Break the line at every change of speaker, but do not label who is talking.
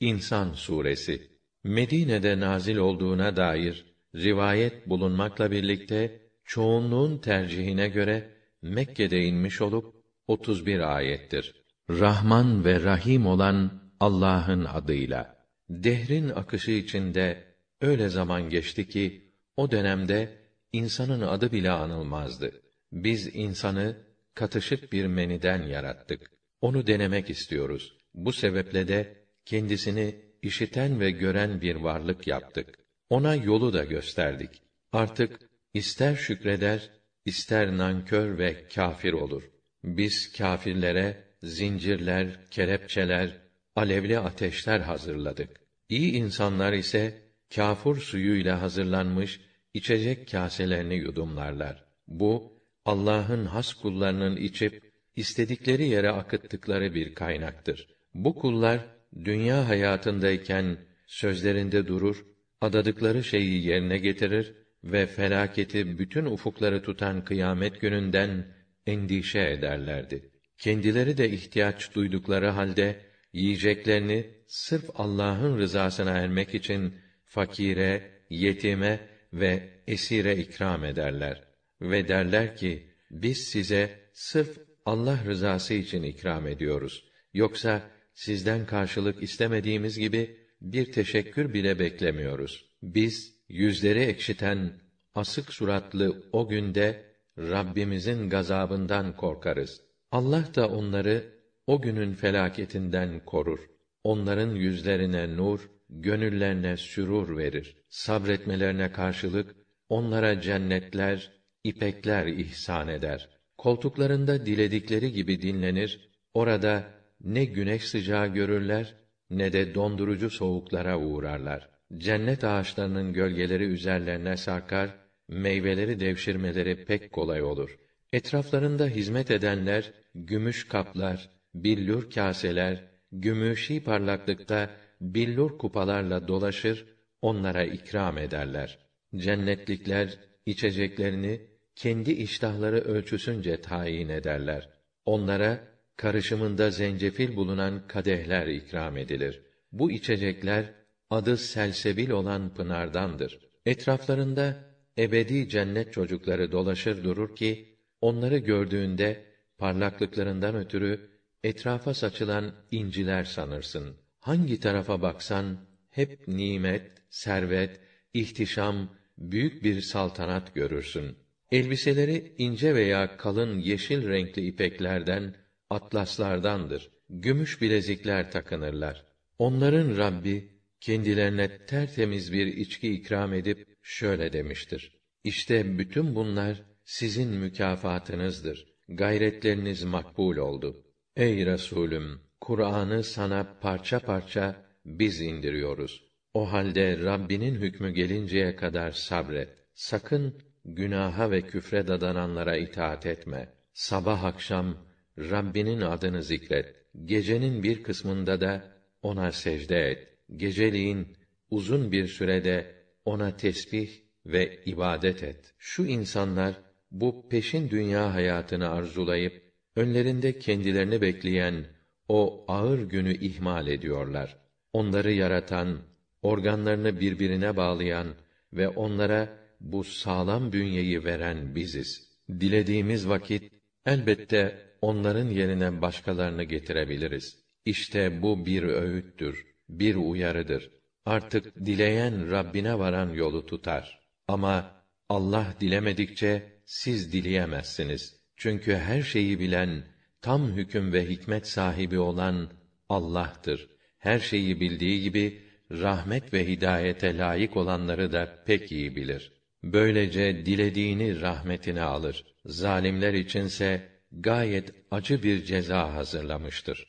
İnsan suresi Medine'de nazil olduğuna dair rivayet bulunmakla birlikte çoğunluğun tercihine göre Mekke'de inmiş olup 31 ayettir. Rahman ve Rahim olan Allah'ın adıyla. Dehrin akışı içinde öyle zaman geçti ki o dönemde insanın adı bile anılmazdı. Biz insanı katışık bir meniden yarattık. Onu denemek istiyoruz. Bu sebeple de kendisini işiten ve gören bir varlık yaptık. Ona yolu da gösterdik. Artık ister şükreder, ister nankör ve kâfir olur. Biz kâfirlere zincirler, kelepçeler, alevli ateşler hazırladık. İyi insanlar ise kâfur suyuyla hazırlanmış içecek kâselerini yudumlarlar. Bu Allah'ın has kullarının içip istedikleri yere akıttıkları bir kaynaktır. Bu kullar dünya hayatındayken sözlerinde durur, adadıkları şeyi yerine getirir ve felaketi bütün ufukları tutan kıyamet gününden endişe ederlerdi. Kendileri de ihtiyaç duydukları halde yiyeceklerini sırf Allah'ın rızasına ermek için fakire, yetime ve esire ikram ederler ve derler ki biz size sırf Allah rızası için ikram ediyoruz. Yoksa sizden karşılık istemediğimiz gibi bir teşekkür bile beklemiyoruz. Biz yüzleri ekşiten asık suratlı o günde Rabbimizin gazabından korkarız. Allah da onları o günün felaketinden korur. Onların yüzlerine nur, gönüllerine sürur verir. Sabretmelerine karşılık onlara cennetler, ipekler ihsan eder. Koltuklarında diledikleri gibi dinlenir. Orada ne güneş sıcağı görürler ne de dondurucu soğuklara uğrarlar. Cennet ağaçlarının gölgeleri üzerlerine sarkar, meyveleri devşirmeleri pek kolay olur. Etraflarında hizmet edenler gümüş kaplar, billur kaseler, gümüşi parlaklıkta billur kupalarla dolaşır, onlara ikram ederler. Cennetlikler içeceklerini kendi iştahları ölçüsünce tayin ederler. Onlara karışımında zencefil bulunan kadehler ikram edilir. Bu içecekler adı selsebil olan pınardandır. Etraflarında ebedi cennet çocukları dolaşır durur ki onları gördüğünde parlaklıklarından ötürü etrafa saçılan inciler sanırsın. Hangi tarafa baksan hep nimet, servet, ihtişam, büyük bir saltanat görürsün. Elbiseleri ince veya kalın yeşil renkli ipeklerden, atlaslardandır. Gümüş bilezikler takınırlar. Onların Rabbi kendilerine tertemiz bir içki ikram edip şöyle demiştir: İşte bütün bunlar sizin mükafatınızdır. Gayretleriniz makbul oldu. Ey Resulüm, Kur'an'ı sana parça parça biz indiriyoruz. O halde Rabbinin hükmü gelinceye kadar sabret. Sakın günaha ve küfre dadananlara itaat etme. Sabah akşam Rabbinin adını zikret. Gecenin bir kısmında da ona secde et. Geceliğin uzun bir sürede ona tesbih ve ibadet et. Şu insanlar bu peşin dünya hayatını arzulayıp önlerinde kendilerini bekleyen o ağır günü ihmal ediyorlar. Onları yaratan, organlarını birbirine bağlayan ve onlara bu sağlam bünyeyi veren biziz. Dilediğimiz vakit elbette onların yerine başkalarını getirebiliriz. İşte bu bir öğüttür, bir uyarıdır. Artık dileyen Rabbine varan yolu tutar. Ama Allah dilemedikçe siz dileyemezsiniz. Çünkü her şeyi bilen, tam hüküm ve hikmet sahibi olan Allah'tır. Her şeyi bildiği gibi rahmet ve hidayete layık olanları da pek iyi bilir. Böylece dilediğini rahmetine alır. Zalimler içinse gayet acı bir ceza hazırlamıştır.